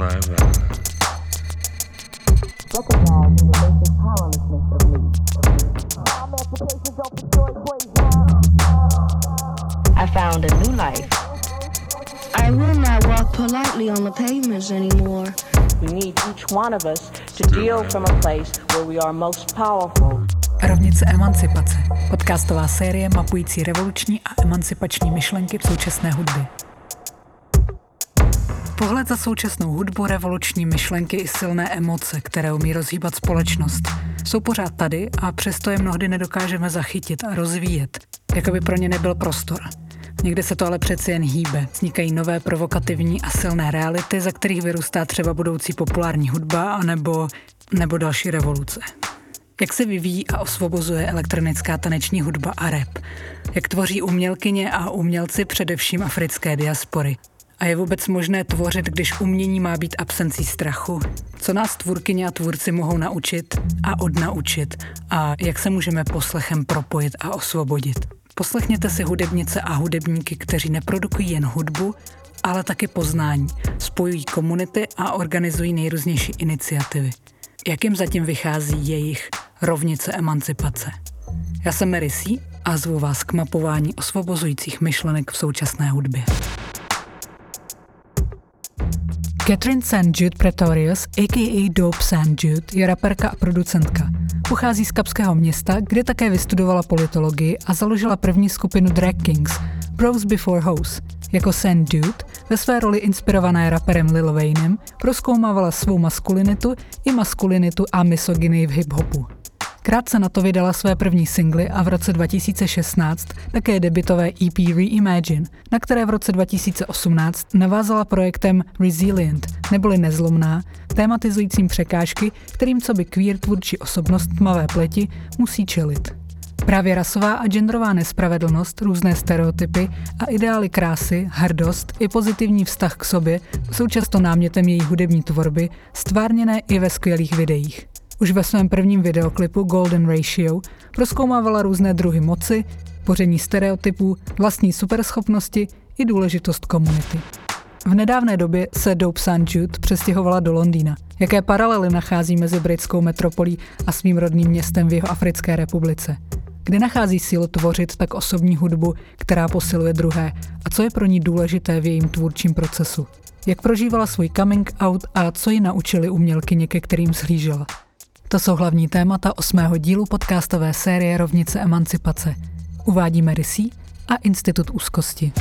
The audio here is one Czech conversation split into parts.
never. Recognizing the basic powerlessness of me. I found a new life. I will not walk politely on the pavements anymore. We need each one of us to deal from a place where we are most powerful. Rovnice emancipace. Podcastová série mapující revoluční a emancipační myšlenky v současné hudbě. Pohled za současnou hudbu, revoluční myšlenky i silné emoce, které umí rozhýbat společnost, jsou pořád tady a přesto je mnohdy nedokážeme zachytit a rozvíjet, jako by pro ně nebyl prostor. Někde se to ale přeci jen hýbe. Vznikají nové provokativní a silné reality, za kterých vyrůstá třeba budoucí populární hudba anebo, nebo další revoluce. Jak se vyvíjí a osvobozuje elektronická taneční hudba a rap? Jak tvoří umělkyně a umělci především africké diaspory? A je vůbec možné tvořit, když umění má být absencí strachu? Co nás tvůrkyně a tvůrci mohou naučit a odnaučit? A jak se můžeme poslechem propojit a osvobodit? Poslechněte si hudebnice a hudebníky, kteří neprodukují jen hudbu, ale taky poznání, spojují komunity a organizují nejrůznější iniciativy. Jak jim zatím vychází jejich rovnice emancipace? Já jsem Mary C. a zvu vás k mapování osvobozujících myšlenek v současné hudbě. Catherine St. Jude Pretorius, a.k.a. Dope St. Jude, je raperka a producentka. Pochází z Kapského města, kde také vystudovala politologii a založila první skupinu Drag Kings, Bros Before House. Jako St. Dude, ve své roli inspirované raperem Lil Waynem, proskoumávala svou maskulinitu i maskulinitu a misogyny v hip-hopu. Krátce na to vydala své první singly a v roce 2016 také debitové EP Reimagine, na které v roce 2018 navázala projektem Resilient, neboli nezlomná, tématizujícím překážky, kterým co by queer tvůrčí osobnost tmavé pleti musí čelit. Právě rasová a genderová nespravedlnost, různé stereotypy a ideály krásy, hrdost i pozitivní vztah k sobě jsou často námětem její hudební tvorby, stvárněné i ve skvělých videích. Už ve svém prvním videoklipu Golden Ratio proskoumávala různé druhy moci, poření stereotypů, vlastní superschopnosti i důležitost komunity. V nedávné době se Dope St. Jude přestěhovala do Londýna. Jaké paralely nachází mezi britskou metropolí a svým rodným městem v jeho Africké republice? Kde nachází sílu tvořit tak osobní hudbu, která posiluje druhé a co je pro ní důležité v jejím tvůrčím procesu? Jak prožívala svůj coming out a co ji naučili umělkyně, ke kterým zhlížela? To jsou hlavní témata osmého dílu podcastové série Rovnice emancipace. Uvádíme Rysí a Institut úzkosti.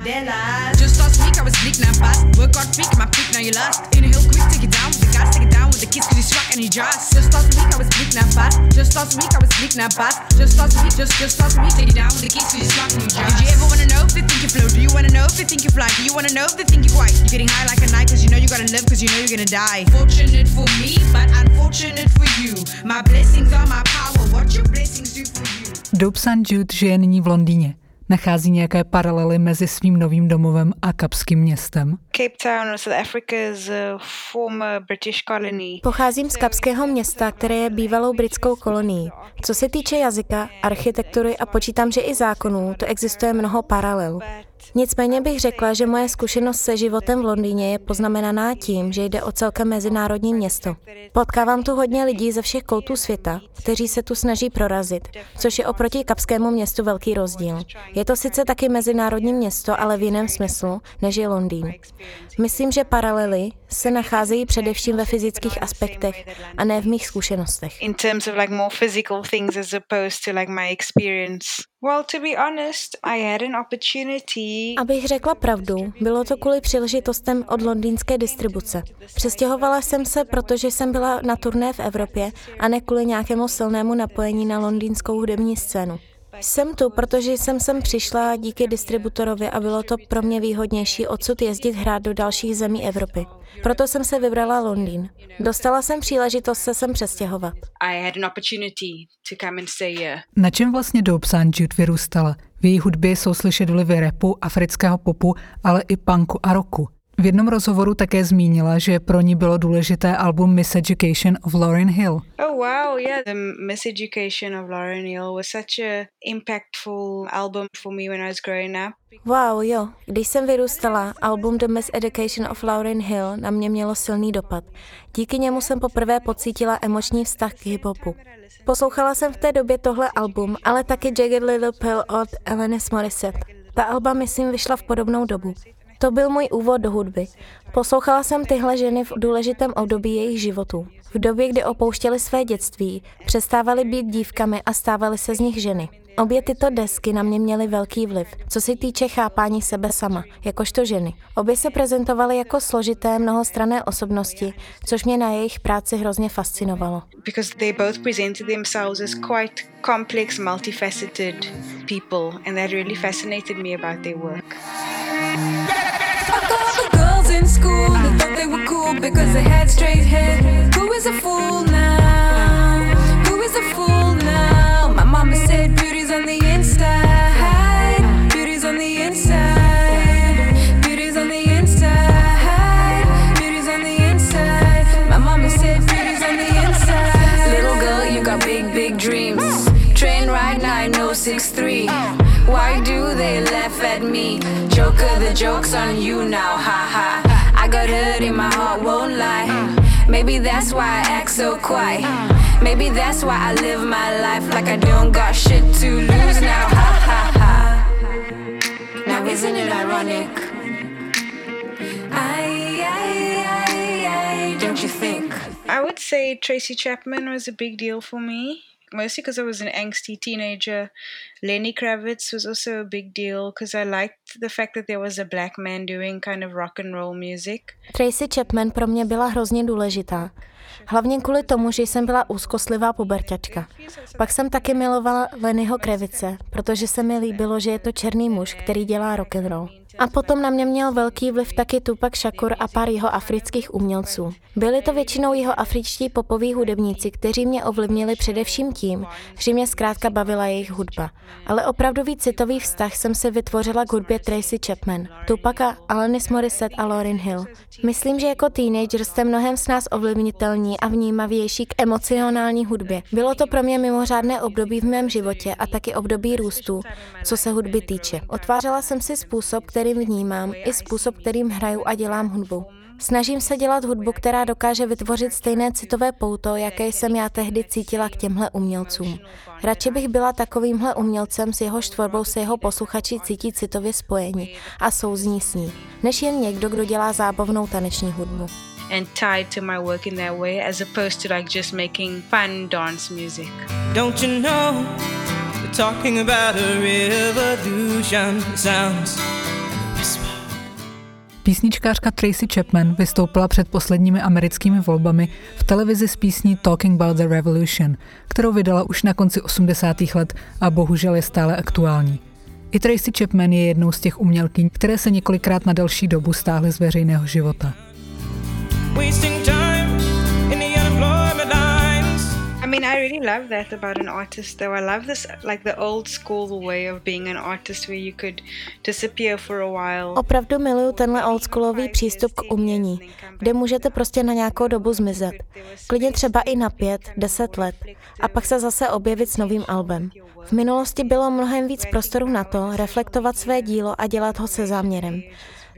Mandelas. Just last week I was bleak, now fast. Work hard, peak, my peak, now you lost. Inhale quick, take it down with the gas, take it down with the kiss, cause you swag and you just. Just last week I was bleak, now fast. Just last week I was bleak, now fast. Just last week, just, just last week, take it down with the kiss, cause you swag and you just. Did you ever wanna know if they think you flow? Do you wanna know if they think you fly? Do you wanna know if they think you white? You're getting high like a night, cause you know you gotta live, cause you know you're gonna die. Fortunate for me, but unfortunate for you. My blessings are my power. What your blessings do for you? Dope St. Jude žije nyní v Londýně. Nachází nějaké paralely mezi svým novým domovem a kapským městem? Cape Town, South Africa is a former British colony. Pocházím z Kapského města, které je bývalou britskou kolonií. Co se týče jazyka, architektury a počítám, že i zákonů, to existuje mnoho paralel. Nicméně bych řekla, že moje zkušenost se životem v Londýně je poznamenaná tím, že jde o celkem mezinárodní město. Potkávám tu hodně lidí ze všech koutů světa, kteří se tu snaží prorazit, což je oproti kapskému městu velký rozdíl. Je to sice taky mezinárodní město, ale v jiném smyslu, než je Londýn. Myslím, že paralely se nacházejí především ve fyzických aspektech a ne v mých zkušenostech. In terms of like more physical things as opposed to like my experience. Well, to be honest, I had an opportunity. Abych řekla pravdu, bylo to kvůli příležitostem od londýnské distribuce. Přestěhovala jsem se, protože jsem byla na turné v Evropě a ne kvůli nějakému silnému napojení na londýnskou hudební scénu. Jsem tu, protože jsem sem přišla díky distributorovi a bylo to pro mě výhodnější odsud jezdit hrát do dalších zemí Evropy. Proto jsem se vybrala Londýn. Dostala jsem příležitost se sem přestěhovat. I had an opportunity to come and stay here. Na čem vlastně Dope St. Jude vyrůstala? V její hudbě jsou slyšet vlivy repu, afrického popu, ale i punku a rocku. V jednom rozhovoru také zmínila, že pro ní bylo důležité album Miseducation of Lauryn Hill. Oh wow, yeah. The Miseducation of Lauryn Hill was such a impactful album for me when I was growing up. Wow, jo. Když jsem vyrůstala, album The Miseducation of Lauryn Hill na mě mělo silný dopad. Díky němu jsem poprvé pocítila emoční vztah k hiphopu. Poslouchala jsem v té době tohle album, ale taky Jagged Little Pill od Alanis Morissette. Ta alba, myslím, vyšla v podobnou dobu. To byl můj úvod do hudby. Poslouchala jsem tyhle ženy v důležitém období jejich životů. V době, kdy opouštěli své dětství, přestávaly být dívkami a stávaly se z nich ženy. Obě tyto desky na mě měly velký vliv, co se týče chápání sebe sama, jakožto ženy. Obě se prezentovaly jako složité, mnohostrané osobnosti, což mě na jejich práci hrozně fascinovalo. Because they both presented themselves as quite complex, multifaceted people, and that really fascinated me about their work. Straight hair. Who is a fool now? Who is a fool now? My mama said beauty's on the inside. Beauty's on the inside. Beauty's on the inside. Beauty's on the inside. My mama said beauty's on the inside. Little girl, you got big, big dreams. Train six three. Why do they laugh at me? Joker, the joke's on you now, ha ha. I got hurt in my heart, won't lie. Maybe that's why I act so quiet. Maybe that's why I live my life like I don't got shit to lose now, ha ha ha. Now isn't it ironic? Don't you think? I would say Tracy Chapman was a big deal for me, mostly because I was an angsty teenager. Lenny Kravitz was also a big deal because I liked the fact that there was a black man doing kind of rock and roll music. Tracy Chapman pro mě byla hrozně důležitá. Hlavně kvůli tomu, že jsem byla úzkostlivá puberťačka. Pak jsem taky milovala Lennyho Krevice, protože se mi líbilo, že je to černý muž, který dělá rock and roll. A potom na mě měl velký vliv taky Tupac Shakur a pár jeho afrických umělců. Byli to většinou jeho afričtí popoví hudebníci, kteří mě ovlivnili především tím, že mě zkrátka bavila jejich hudba. Ale opravdový citový vztah jsem si vytvořila k hudbě Tracy Chapman, Tupaca, Alanis Morissette a Lauryn Hill. Myslím, že jako teenager jste mnohem s nás ovlivnitelní a vnímavější k emocionální hudbě. Bylo to pro mě mimořádné období v mém životě a taky období růstu, co se hudby týče. Otvářela jsem si způsob, kterým vnímám, i způsob, kterým hraju a dělám hudbu. Snažím se dělat hudbu, která dokáže vytvořit stejné citové pouto, jaké jsem já tehdy cítila k těmhle umělcům. Radši bych byla takovýmhle umělcem, s jehož tvorbou se jeho posluchači cítí citově spojení a souzní s ní, než jen někdo, kdo dělá zábavnou taneční hudbu. and tied to my work in that way as opposed to like just making fun dance music. Don't you know they're talking about a revolution? Sounds Písničkářka Tracy Chapman vystoupila před posledními americkými volbami v televizi s písní Talking About the Revolution, kterou vydala už na konci 80. let a bohužel je stále aktuální. I Tracy Chapman je jednou z těch umělkyň, které se několikrát na delší dobu stáhly z veřejného života. wasting time mean, I really love that about an artist, though. I love this, like the old school way of being an artist where you could disappear for a while. Opravdu miluju tenhle oldschoolový přístup k umění, kde můžete prostě na nějakou dobu zmizet. Klidně třeba i na pět, deset let. A pak se zase objevit s novým albem. V minulosti bylo mnohem víc prostoru na to, reflektovat své dílo a dělat ho se záměrem.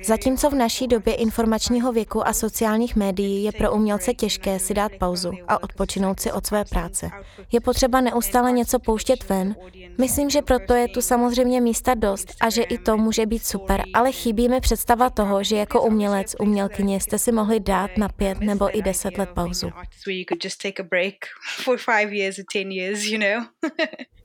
Zatímco v naší době informačního věku a sociálních médií je pro umělce těžké si dát pauzu a odpočinout si od své práce. Je potřeba neustále něco pouštět ven. Myslím, že proto je tu samozřejmě místa dost a že i to může být super, ale chybí mi představa toho, že jako umělec, umělkyně jste si mohli dát na pět nebo i deset let pauzu.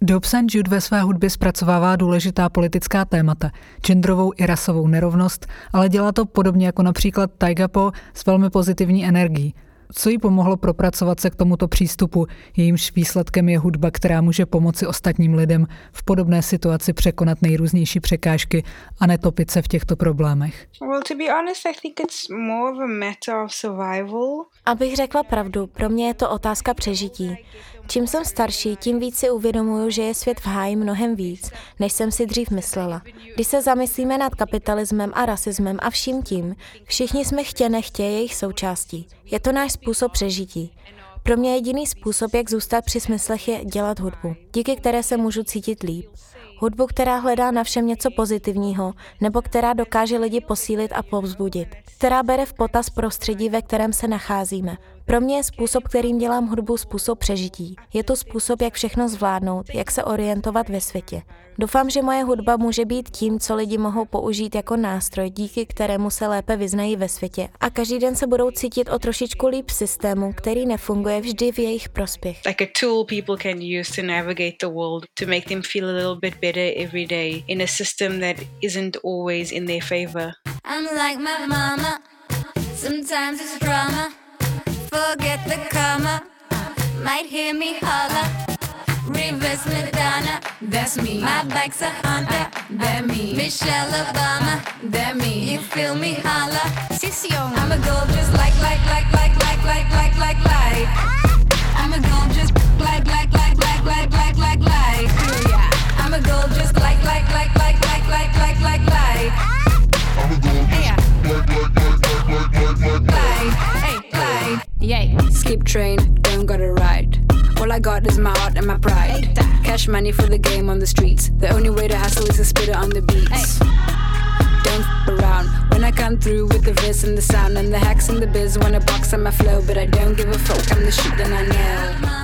Dope St. Jude ve své hudbě zpracovává důležitá politická témata, genderovou i rasovou nerovnost, ale dělá to podobně jako například Tyga Po s velmi pozitivní energií. Co jí pomohlo propracovat se k tomuto přístupu, jejímž výsledkem je hudba, která může pomoci ostatním lidem v podobné situaci překonat nejrůznější překážky a netopit se v těchto problémech? Well, to be honest, I think it's more of a matter of survival. Abych řekla pravdu, pro mě je to otázka přežití. Čím jsem starší, tím víc si uvědomuju, že je svět v háji mnohem víc, než jsem si dřív myslela. Když se zamyslíme nad kapitalismem a rasismem a vším tím, všichni jsme chtě nechtě jejich součástí. Je to náš způsob přežití. Pro mě jediný způsob, jak zůstat při smyslech, je dělat hudbu, díky které se můžu cítit líp. Hudbu, která hledá na všem něco pozitivního, nebo která dokáže lidi posílit a povzbudit. Která bere v potaz prostředí, ve kterém se nacházíme. Pro mě je způsob, kterým dělám hudbu, způsob přežití. Je to způsob, jak všechno zvládnout, jak se orientovat ve světě. Doufám, že moje hudba může být tím, co lidi mohou použít jako nástroj, díky kterému se lépe vyznají ve světě a každý den se budou cítit o trošičku líp systému, který nefunguje vždy v jejich prospěch. Like a tool people can use to navigate the world, to make them feel a little bit better every day in a system that isn't always in their favor. I'm like my mama. Sometimes it's drama. Forget the karma. Might hear me holler. Reverse Madonna. That's me. My bike's a Honda. That me. Michelle Obama. That me. You feel me holler. Sission. I'm a gold just like like like like like like like like like. I'm a gold just like like like like like like like like. I'm a gold just like like like like like like like like like. Skip train, don't gotta ride. All I got is my heart and my pride. Cash money for the game on the streets. The only way to hustle is to spit it on the beats. Don't f around when I come through with the verse and the sound and the hacks and the biz wanna box on my flow, but I don't give a fuck. I'm the shit that I know.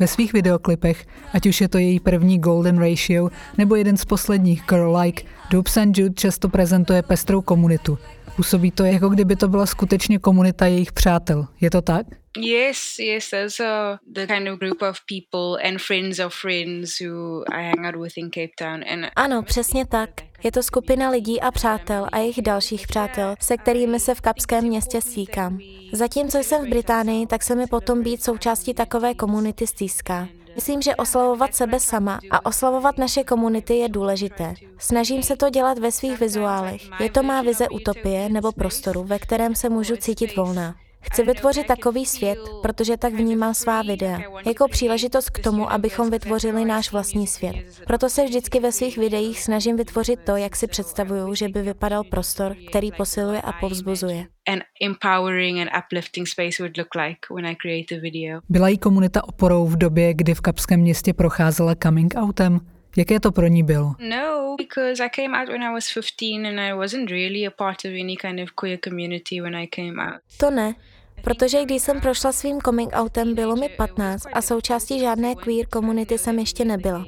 Ve svých videoklipech, ať už je to její první Golden Ratio nebo jeden z posledních Girl Like, Dupes and Jude často prezentuje pestrou komunitu. Působí to, jako kdyby to byla skutečně komunita jejich přátel. Je to tak? Yes, yes, those are the kind of group of people and friends of friends who I hang out with in Cape Town. And Ano, přesně tak. Je to skupina lidí a přátel a jejich dalších přátel, se kterými se v kapském městě stýkám. Zatímco jsem v Británii, tak se mi potom být součástí takové komunity stýská. Myslím, že oslavovat sebe sama a oslavovat naše komunity je důležité. Snažím se to dělat ve svých vizuálech. Je to má vize utopie nebo prostoru, ve kterém se můžu cítit volná. Chci vytvořit takový svět, protože tak vnímám svá videa, jako příležitost k tomu, abychom vytvořili náš vlastní svět. Proto se vždycky ve svých videích snažím vytvořit to, jak si představuju, že by vypadal prostor, který posiluje a povzbuzuje. Byla jí komunita oporou v době, kdy v Kapském městě procházela coming outem? Jaké to pro ní bylo? No, because I came out when I was 15 and I wasn't really a part of any kind of queer community when I came out. To ne, protože když jsem prošla svým coming outem, bylo mi 15 a součástí žádné queer komunity jsem ještě nebyla.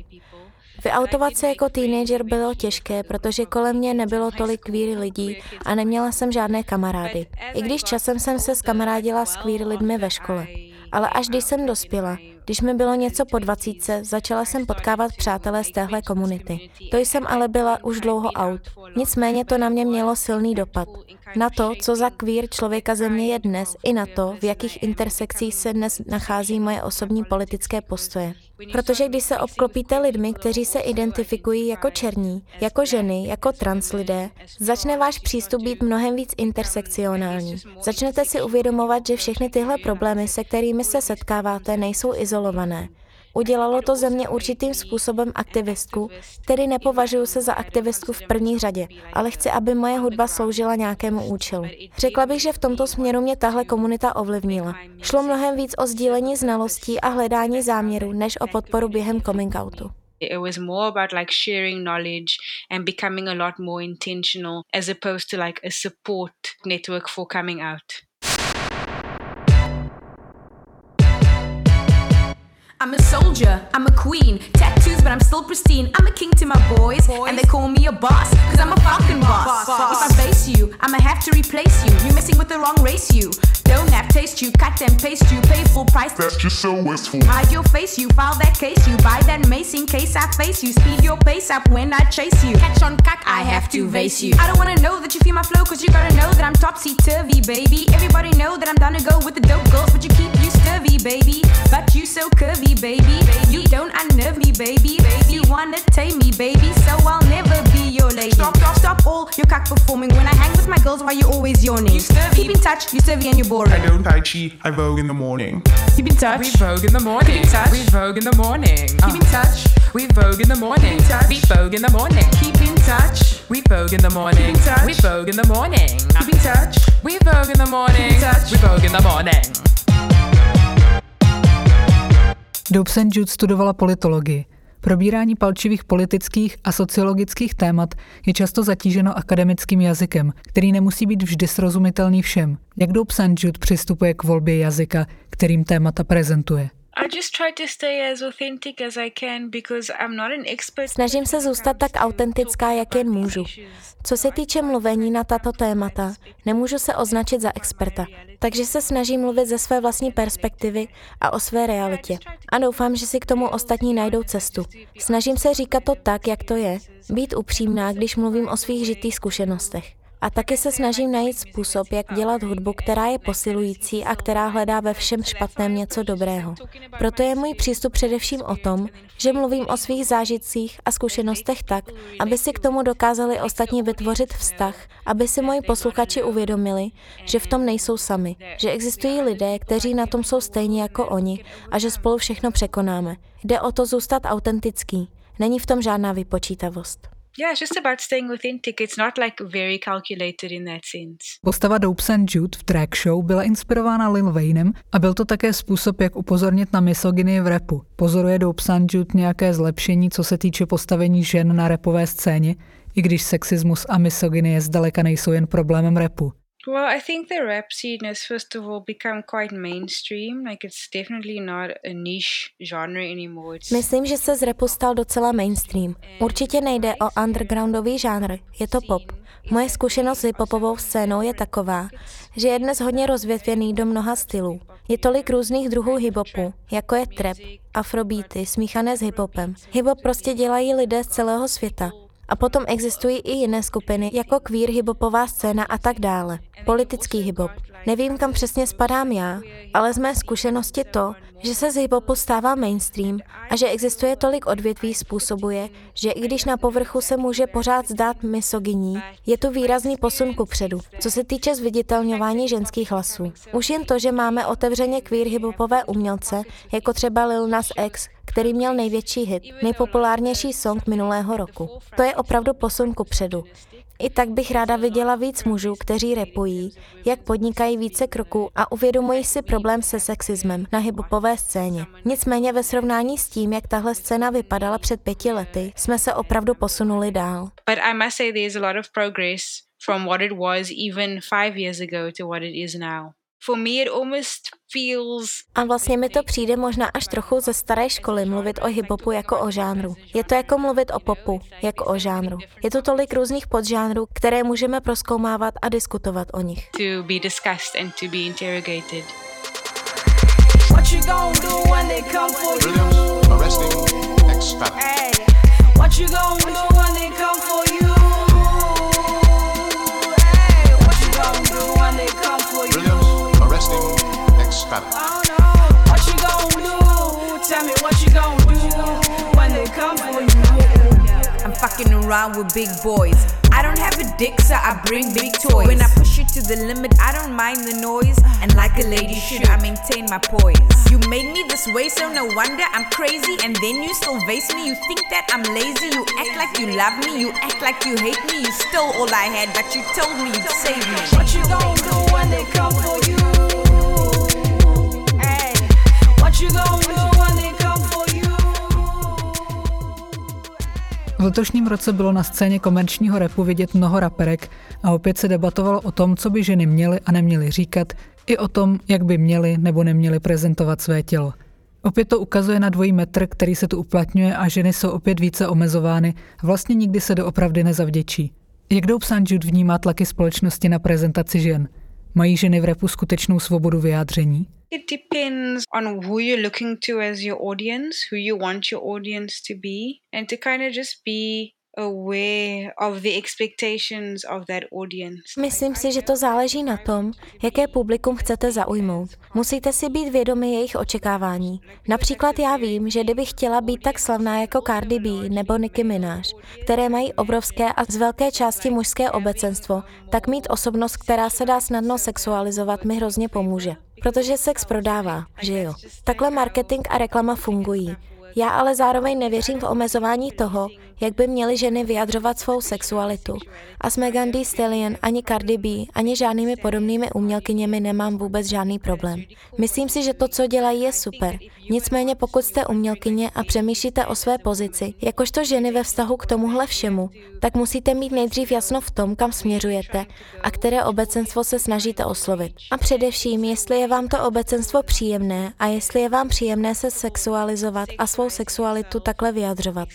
Vyautovat se jako teenager bylo těžké, protože kolem mě nebylo tolik queer lidí a neměla jsem žádné kamarády. I když časem jsem se skamarádila s queer lidmi ve škole. Ale až když jsem dospěla, když mi bylo něco po dvacítce, začala jsem potkávat přátelé z téhle komunity. To jsem ale byla už dlouho out. Nicméně to na mě mělo silný dopad. Na to, co za queer člověka země je dnes, i na to, v jakých intersekcích se dnes nachází moje osobní politické postoje. Protože když se obklopíte lidmi, kteří se identifikují jako černí, jako ženy, jako trans lidé, začne váš přístup být mnohem víc intersekcionální. Začnete si uvědomovat, že všechny tyhle problémy, se kterými se setkáváte, nejsou izolované. Udělalo to ze mě určitým způsobem aktivistku, který nepovažuji se za aktivistku v první řadě, ale chci, aby moje hudba sloužila nějakému účelu. Řekla bych, že v tomto směru mě tahle komunita ovlivnila. Šlo mnohem víc o sdílení znalostí a hledání záměru, než o podporu během coming outu. It was more about like sharing knowledge and becoming a lot more intentional as opposed to like a support network for coming out. I'm a soldier, I'm a queen. Tattoos, but I'm still pristine. I'm a king to my boys, and they call me a boss, cause I'm a falcon boss. If I face you, I'ma have to replace you. You're messing with the wrong race, you. Don't have taste, you cut and paste, you pay full price. That's just so wasteful. Hide your face, you file that case, you buy that mace in case I face you. Speed your pace up when I chase you. Catch on cock, I have to vase you. I don't wanna know that you feel my flow, cause you gotta know that I'm topsy turvy, baby. Everybody know that I'm down to go with the dope girls, but you keep you sturvy, baby. But you so curvy, baby. You don't unnerve me, baby. You wanna tame me, baby, so I'll never be your lady. Stop, stop, stop all your cock performing. When I hang with my girls, why you always yawning? Keep in touch, you sturvy and you're boring. I don't Tai Chi, I Vogue in the morning. Keep in touch. We Vogue in the morning. Keep in touch. We Vogue in the morning. Keep in touch. We Vogue in the morning. Keep in touch. We Vogue in the morning. Keep in touch. We Vogue in the morning. Keep in touch. We Vogue in the morning. Keep in touch. We Vogue in the morning. Keep in touch. We Vogue in the morning. Dope St. Jude studovala politologii. Probírání palčivých politických a sociologických témat je často zatíženo akademickým jazykem, který nemusí být vždy srozumitelný všem. Jak. Jude přistupuje k volbě jazyka, kterým témata prezentuje? I just try to stay as authentic as I can because I'm not an expert. Snažím se zůstat tak autentická, jak jen můžu. Co se týče mluvení na tato témata, nemůžu se označit za experta, takže se snažím mluvit ze své vlastní perspektivy a o své realitě. A doufám, že si k tomu ostatní najdou cestu. Snažím se říkat to tak, jak to je, být upřímná, když mluvím o svých žitých zkušenostech. A taky se snažím najít způsob, jak dělat hudbu, která je posilující a která hledá ve všem špatném něco dobrého. Proto je můj přístup především o tom, že mluvím o svých zážitcích a zkušenostech tak, aby si k tomu dokázali ostatní vytvořit vztah, aby si moji posluchači uvědomili, že v tom nejsou sami, že existují lidé, kteří na tom jsou stejně jako oni a že spolu všechno překonáme. Jde o to zůstat autentický. Není v tom žádná vypočítavost. Yeah, it's just about staying authentic. It's not like very calculated in that sense. Postava Dope St. Jude v track show byla inspirována Lil Waynem a byl to také způsob, jak upozornit na misogyny v repu. Pozoruje Dope St. Jude nějaké zlepšení, co se týče postavení žen na repové scéně, i když sexismus a misogynie zdaleka nejsou jen problémem repu. Well, I think the rap scene has first of all become quite mainstream. Like it's definitely not a niche genre anymore. It's Myslím, že se z repu stal docela mainstream. Určitě nejde o undergroundový žánr, je to pop. Moje zkušenost s hiphopovou scénou je taková, že je dnes hodně rozvětvený do mnoha stylů. Je tolik různých druhů hiphopu, jako je trap, afrobeaty, smíchané s hiphopem. Hiphop prostě dělají lidé z celého světa. A potom existují i jiné skupiny, jako queer hiphopová scéna a tak dále. Politický hiphop. Nevím, kam přesně spadám já, ale z mé zkušenosti to, že se z hiphopu stává mainstream a že existuje tolik odvětví způsobuje, že i když na povrchu se může pořád zdát misogyní, je tu výrazný posun ku předu, co se týče zviditelňování ženských hlasů. Už jen to, že máme otevřeně queer hiphopové umělce, jako třeba Lil Nas X, který měl největší hit, nejpopulárnější song minulého roku. To je opravdu posun ku předu. I tak bych ráda viděla víc mužů, kteří repují, jak podnikají více kroků a uvědomují si problém se sexismem na hiphopové scéně. Nicméně ve srovnání s tím, jak tahle scéna vypadala před pěti lety, jsme se opravdu posunuli dál. But I must say there's a lot of progress from what it was even five years ago to what it is now. For me, it almost feels A vlastně mi to přijde možná až trochu ze staré školy mluvit o hiphopu jako o žánru. Je to jako mluvit o popu, jako o žánru. Je to tolik různých podžánrů, které můžeme proskoumávat a diskutovat o nich. to be discussed and to be interrogated. What you gon' do when they come for you? Arresting extra. Hey, what you gon' do when they come for you? Brilliant. Arresting extra. Oh no, what you gon' do? Tell me what you gon' do when they come for you. I'm fucking around with big boys. I don't have a dick, so I bring big toys. When I push it to the limit, I don't mind the noise. And like a lady should, I maintain my poise. You made me this way, so no wonder I'm crazy. And then you still vase me. You think that I'm lazy. You act like you love me. You act like you hate me. You stole all I had, but you told me you'd save me. What you gon' do when they come for you? V letošním roce bylo na scéně komerčního repu vidět mnoho raperek a opět se debatovalo o tom, co by ženy měly a neměly říkat, i o tom, jak by měly nebo neměly prezentovat své tělo. Opět to ukazuje na dvojí metr, který se tu uplatňuje a ženy jsou opět více omezovány vlastně nikdy se doopravdy nezavděčí. Jak Dope St. Jude vnímá tlaky společnosti na prezentaci žen? Mají ženy v repu skutečnou svobodu vyjádření? It depends on who you're looking to as your audience, who you want your audience to be, and to kind of just be aware of the expectations of that audience. Myslím si, že to záleží na tom, jaké publikum chcete zaujmout. Musíte si být vědomi jejich očekávání. Například já vím, že kdybych chtěla být tak slavná jako Cardi B nebo Nicki Minaj, které mají obrovské a z velké části mužské obecenstvo, tak mít osobnost, která se dá snadno sexualizovat, mi hrozně pomůže. Protože sex prodává, že jo? Takhle marketing a reklama fungují. Já ale zároveň nevěřím v omezování toho, jak by měly ženy vyjadřovat svou sexualitu. A s Megan Thee Stallion, ani Cardi B, ani žádnými podobnými umělkyněmi nemám vůbec žádný problém. Myslím si, že to, co dělají, je super. Nicméně pokud jste umělkyně a přemýšlíte o své pozici, jakožto ženy ve vztahu k tomuhle všemu, tak musíte mít nejdřív jasno v tom, kam směřujete a které obecenstvo se snažíte oslovit. A především, jestli je vám to obecenstvo příjemné a jestli je vám příjemné se sexualizovat a svou sexualitu takhle vyjadřovat.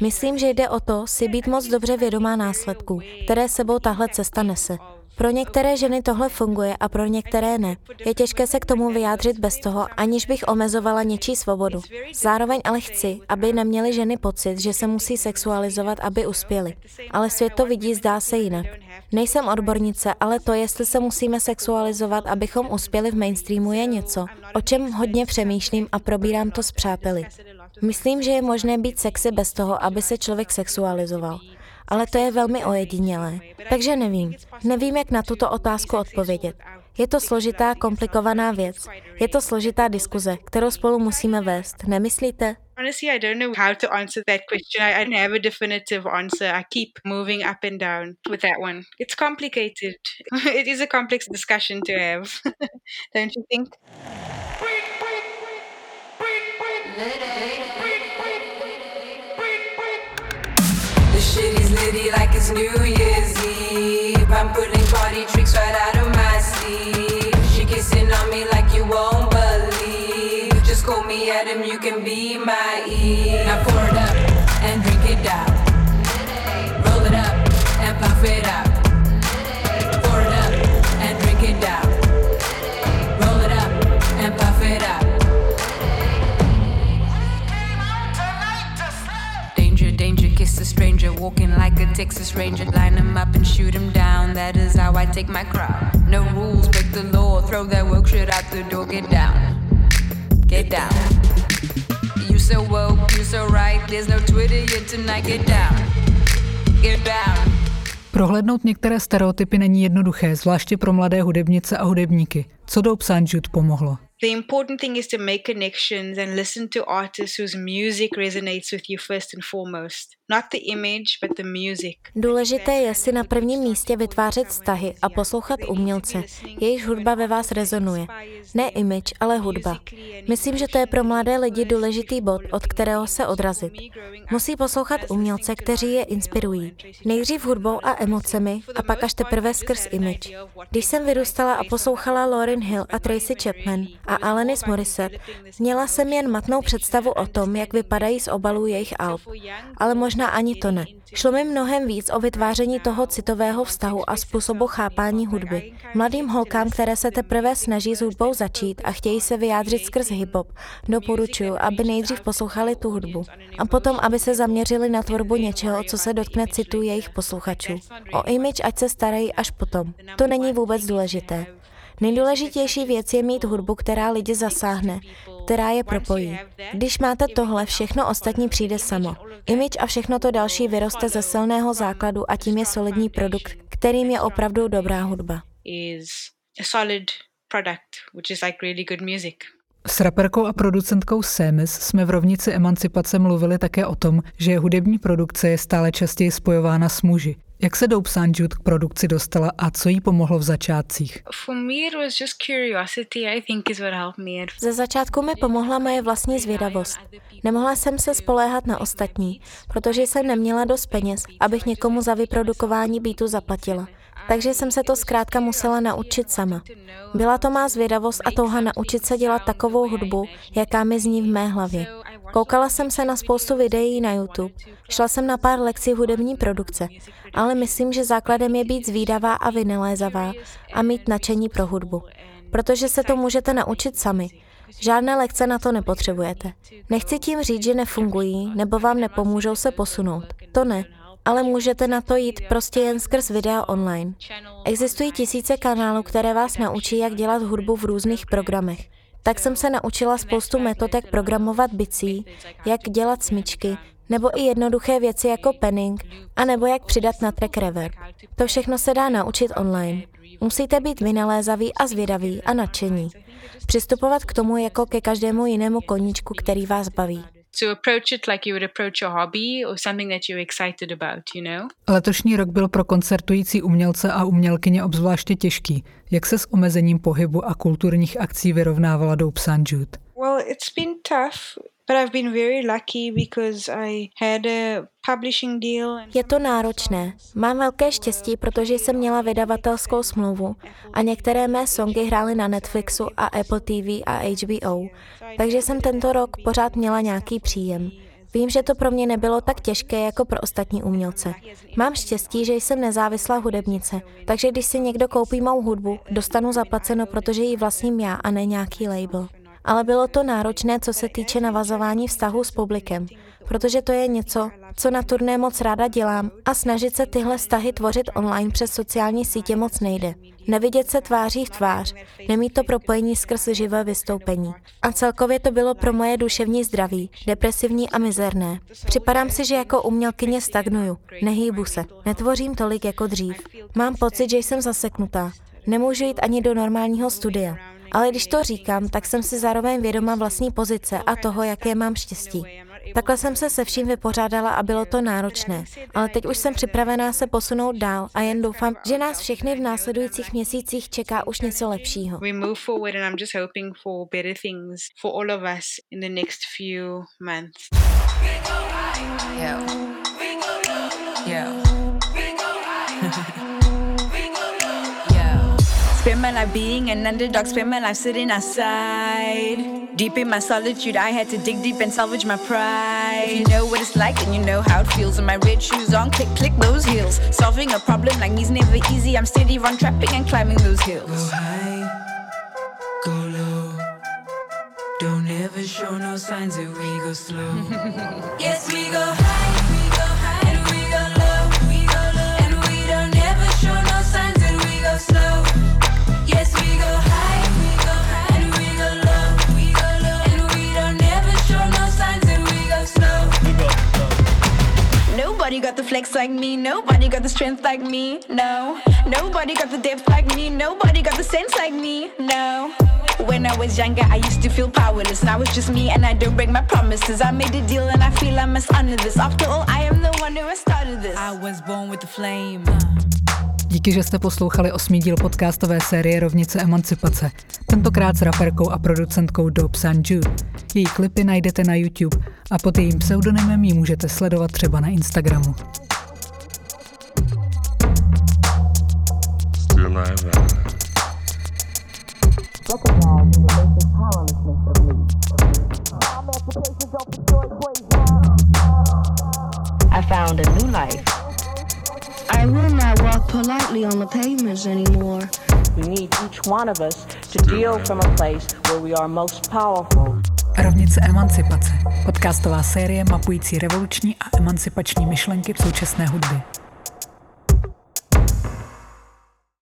Myslím, že jde o to si být moc dobře vědomá následků, které sebou tahle cesta nese. Pro některé ženy tohle funguje a pro některé ne. Je těžké se k tomu vyjádřit bez toho, aniž bych omezovala něčí svobodu. Zároveň ale chci, aby neměly ženy pocit, že se musí sexualizovat, aby uspěly. Ale svět to vidí zdá se jinak. Nejsem odbornice, ale to, jestli se musíme sexualizovat, abychom uspěli v mainstreamu, je něco, o čem hodně přemýšlím a probírám to s přáteli. Myslím, že je možné být sexy bez toho, aby se člověk sexualizoval. Ale to je velmi ojedinělé. Takže nevím. Nevím, jak na tuto otázku odpovědět. Je to složitá, komplikovaná věc. Je to složitá diskuze, kterou spolu musíme vést. Nemyslíte? Honestly, I don't know how to answer that question. I, I don't have a definitive answer. I keep moving up and down with that one. It's complicated. it is a complex discussion to have, don't you think? The shit is litty like it's New Year's Eve. I'm putting party tricks right out of my sleeve. She kissing on me like you won't believe. Just call me Adam, you can be my Eve. Now pour a stranger. Walking like a Texas Ranger. Line him up and shoot him down. That is how I take my crowd. No rules, break the law. Throw that woke shit out the door. Get down. Get down. You so woke, you so right. There's no Twitter yet tonight. Get down. Get down. Prohlédnout některé stereotypy není jednoduché, zvláště pro mladé hudebnice a hudebníky. Co Dope Sanjut pomohlo? The important thing is to make connections and listen to artists whose music resonates with you first and foremost. Důležité je si na prvním místě vytvářet vztahy a poslouchat umělce, jejichž hudba ve vás rezonuje. Ne image, ale hudba. Myslím, že to je pro mladé lidi důležitý bod, od kterého se odrazit. Musí poslouchat umělce, kteří je inspirují. Nejdřív hudbou a emocemi a pak až teprve skrz image. Když jsem vyrůstala a poslouchala Lauryn Hill a Tracy Chapman a Alanis Morissette, měla jsem jen matnou představu o tom, jak vypadají z obalů jejich alb. Ale možná ani to ne. Šlo mi mnohem víc o vytváření toho citového vztahu a způsobu chápání hudby. Mladým holkám, které se teprve snaží s hudbou začít a chtějí se vyjádřit skrz hip-hop, doporučuji, aby nejdřív poslouchali tu hudbu a potom, aby se zaměřili na tvorbu něčeho, co se dotkne citů jejich posluchačů. O image ať se starají až potom. To není vůbec důležité. Nejdůležitější věc je mít hudbu, která lidi zasáhne, která je propojí. Když máte tohle, všechno ostatní přijde samo. Image a všechno to další vyroste ze silného základu a tím je solidní produkt, kterým je opravdu dobrá hudba. S raperkou a producentkou Semis jsme v rovnici emancipace mluvili také o tom, že hudební produkce je stále častěji spojována s muži. Jak se Dope Sanjut k produkci dostala a co jí pomohlo v začátcích? For me, it was just curiosity, I think, is what helped me. Ze začátku mi pomohla moje vlastní zvědavost. Nemohla jsem se spoléhat na ostatní, protože jsem neměla dost peněz, abych někomu za vyprodukování beatu zaplatila. Takže jsem se to zkrátka musela naučit sama. Byla to má zvědavost a touha naučit se dělat takovou hudbu, jaká mi zní v mé hlavě. Koukala jsem se na spoustu videí na YouTube, šla jsem na pár lekcí hudební produkce, ale myslím, že základem je být zvídavá a vynalézavá a mít nadšení pro hudbu. Protože se to můžete naučit sami. Žádné lekce na to nepotřebujete. Nechci tím říct, že nefungují nebo vám nepomůžou se posunout. To ne ale můžete na to jít prostě jen skrz videa online. Existují tisíce kanálů, které vás naučí, jak dělat hudbu v různých programech. Tak jsem se naučila spoustu metod, jak programovat bicí, jak dělat smyčky, nebo i jednoduché věci jako penning, a nebo jak přidat na track reverb. To všechno se dá naučit online. Musíte být vynalézaví a zvědaví a nadšení. Přistupovat k tomu jako ke každému jinému koníčku, který vás baví to approach it like you would approach a hobby or something that you're excited about, you know? Letošní rok byl pro koncertující umělce a umělkyně obzvláště těžký. Jak se s omezením pohybu a kulturních akcí vyrovnávala Dope. Jude? Well, it's been tough. But I've been very lucky because I had a publishing deal. Je to náročné. Mám velké štěstí, protože jsem měla vydavatelskou smlouvu a některé mé songy hrály na Netflixu a Apple TV a HBO, takže jsem tento rok pořád měla nějaký příjem. Vím, že to pro mě nebylo tak těžké jako pro ostatní umělce. Mám štěstí, že jsem nezávislá hudebnice, takže když si někdo koupí mou hudbu, dostanu zaplaceno, protože ji vlastním já a ne nějaký label ale bylo to náročné, co se týče navazování vztahu s publikem, protože to je něco, co na turné moc ráda dělám a snažit se tyhle vztahy tvořit online přes sociální sítě moc nejde. Nevidět se tváří v tvář, nemít to propojení skrz živé vystoupení. A celkově to bylo pro moje duševní zdraví, depresivní a mizerné. Připadám si, že jako umělkyně stagnuju, nehýbu se, netvořím tolik jako dřív. Mám pocit, že jsem zaseknutá. Nemůžu jít ani do normálního studia. Ale když to říkám, tak jsem si zároveň vědoma vlastní pozice a toho, jaké mám štěstí. Takhle jsem se se vším vypořádala a bylo to náročné, ale teď už jsem připravená se posunout dál a jen doufám, že nás všechny v následujících měsících čeká už něco lepšího. We move Spend my life being an underdog, spend my life sitting outside. Deep in my solitude, I had to dig deep and salvage my pride. If you know what it's like, then you know how it feels. And my red shoes on, click, click those heels. Solving a problem like me's never easy. I'm steady run trapping and climbing those hills. Go high, go low. Don't ever show no signs that we go slow. yes, we go high. Nobody got the flex like me, nobody got the strength like me, no. Nobody got the depth like me, nobody got the sense like me, no. When I was younger, I used to feel powerless. Now it's just me and I don't break my promises. I made a deal and I feel I must honor this. After all, I am the one who started this. I was born with the flame. Díky, že jste poslouchali osmý díl podcastové série Rovnice emancipace. Tentokrát s raperkou a producentkou Dope. Jude. Její klipy najdete na YouTube a pod jejím pseudonymem ji můžete sledovat třeba na Instagramu. I found a new life. Will not walk politely on the pavements anymore. We need each one of us to deal from a place where we are most powerful. Rovnice emancipace. Podcastová série mapující revoluční a emancipační myšlenky v současné hudbě.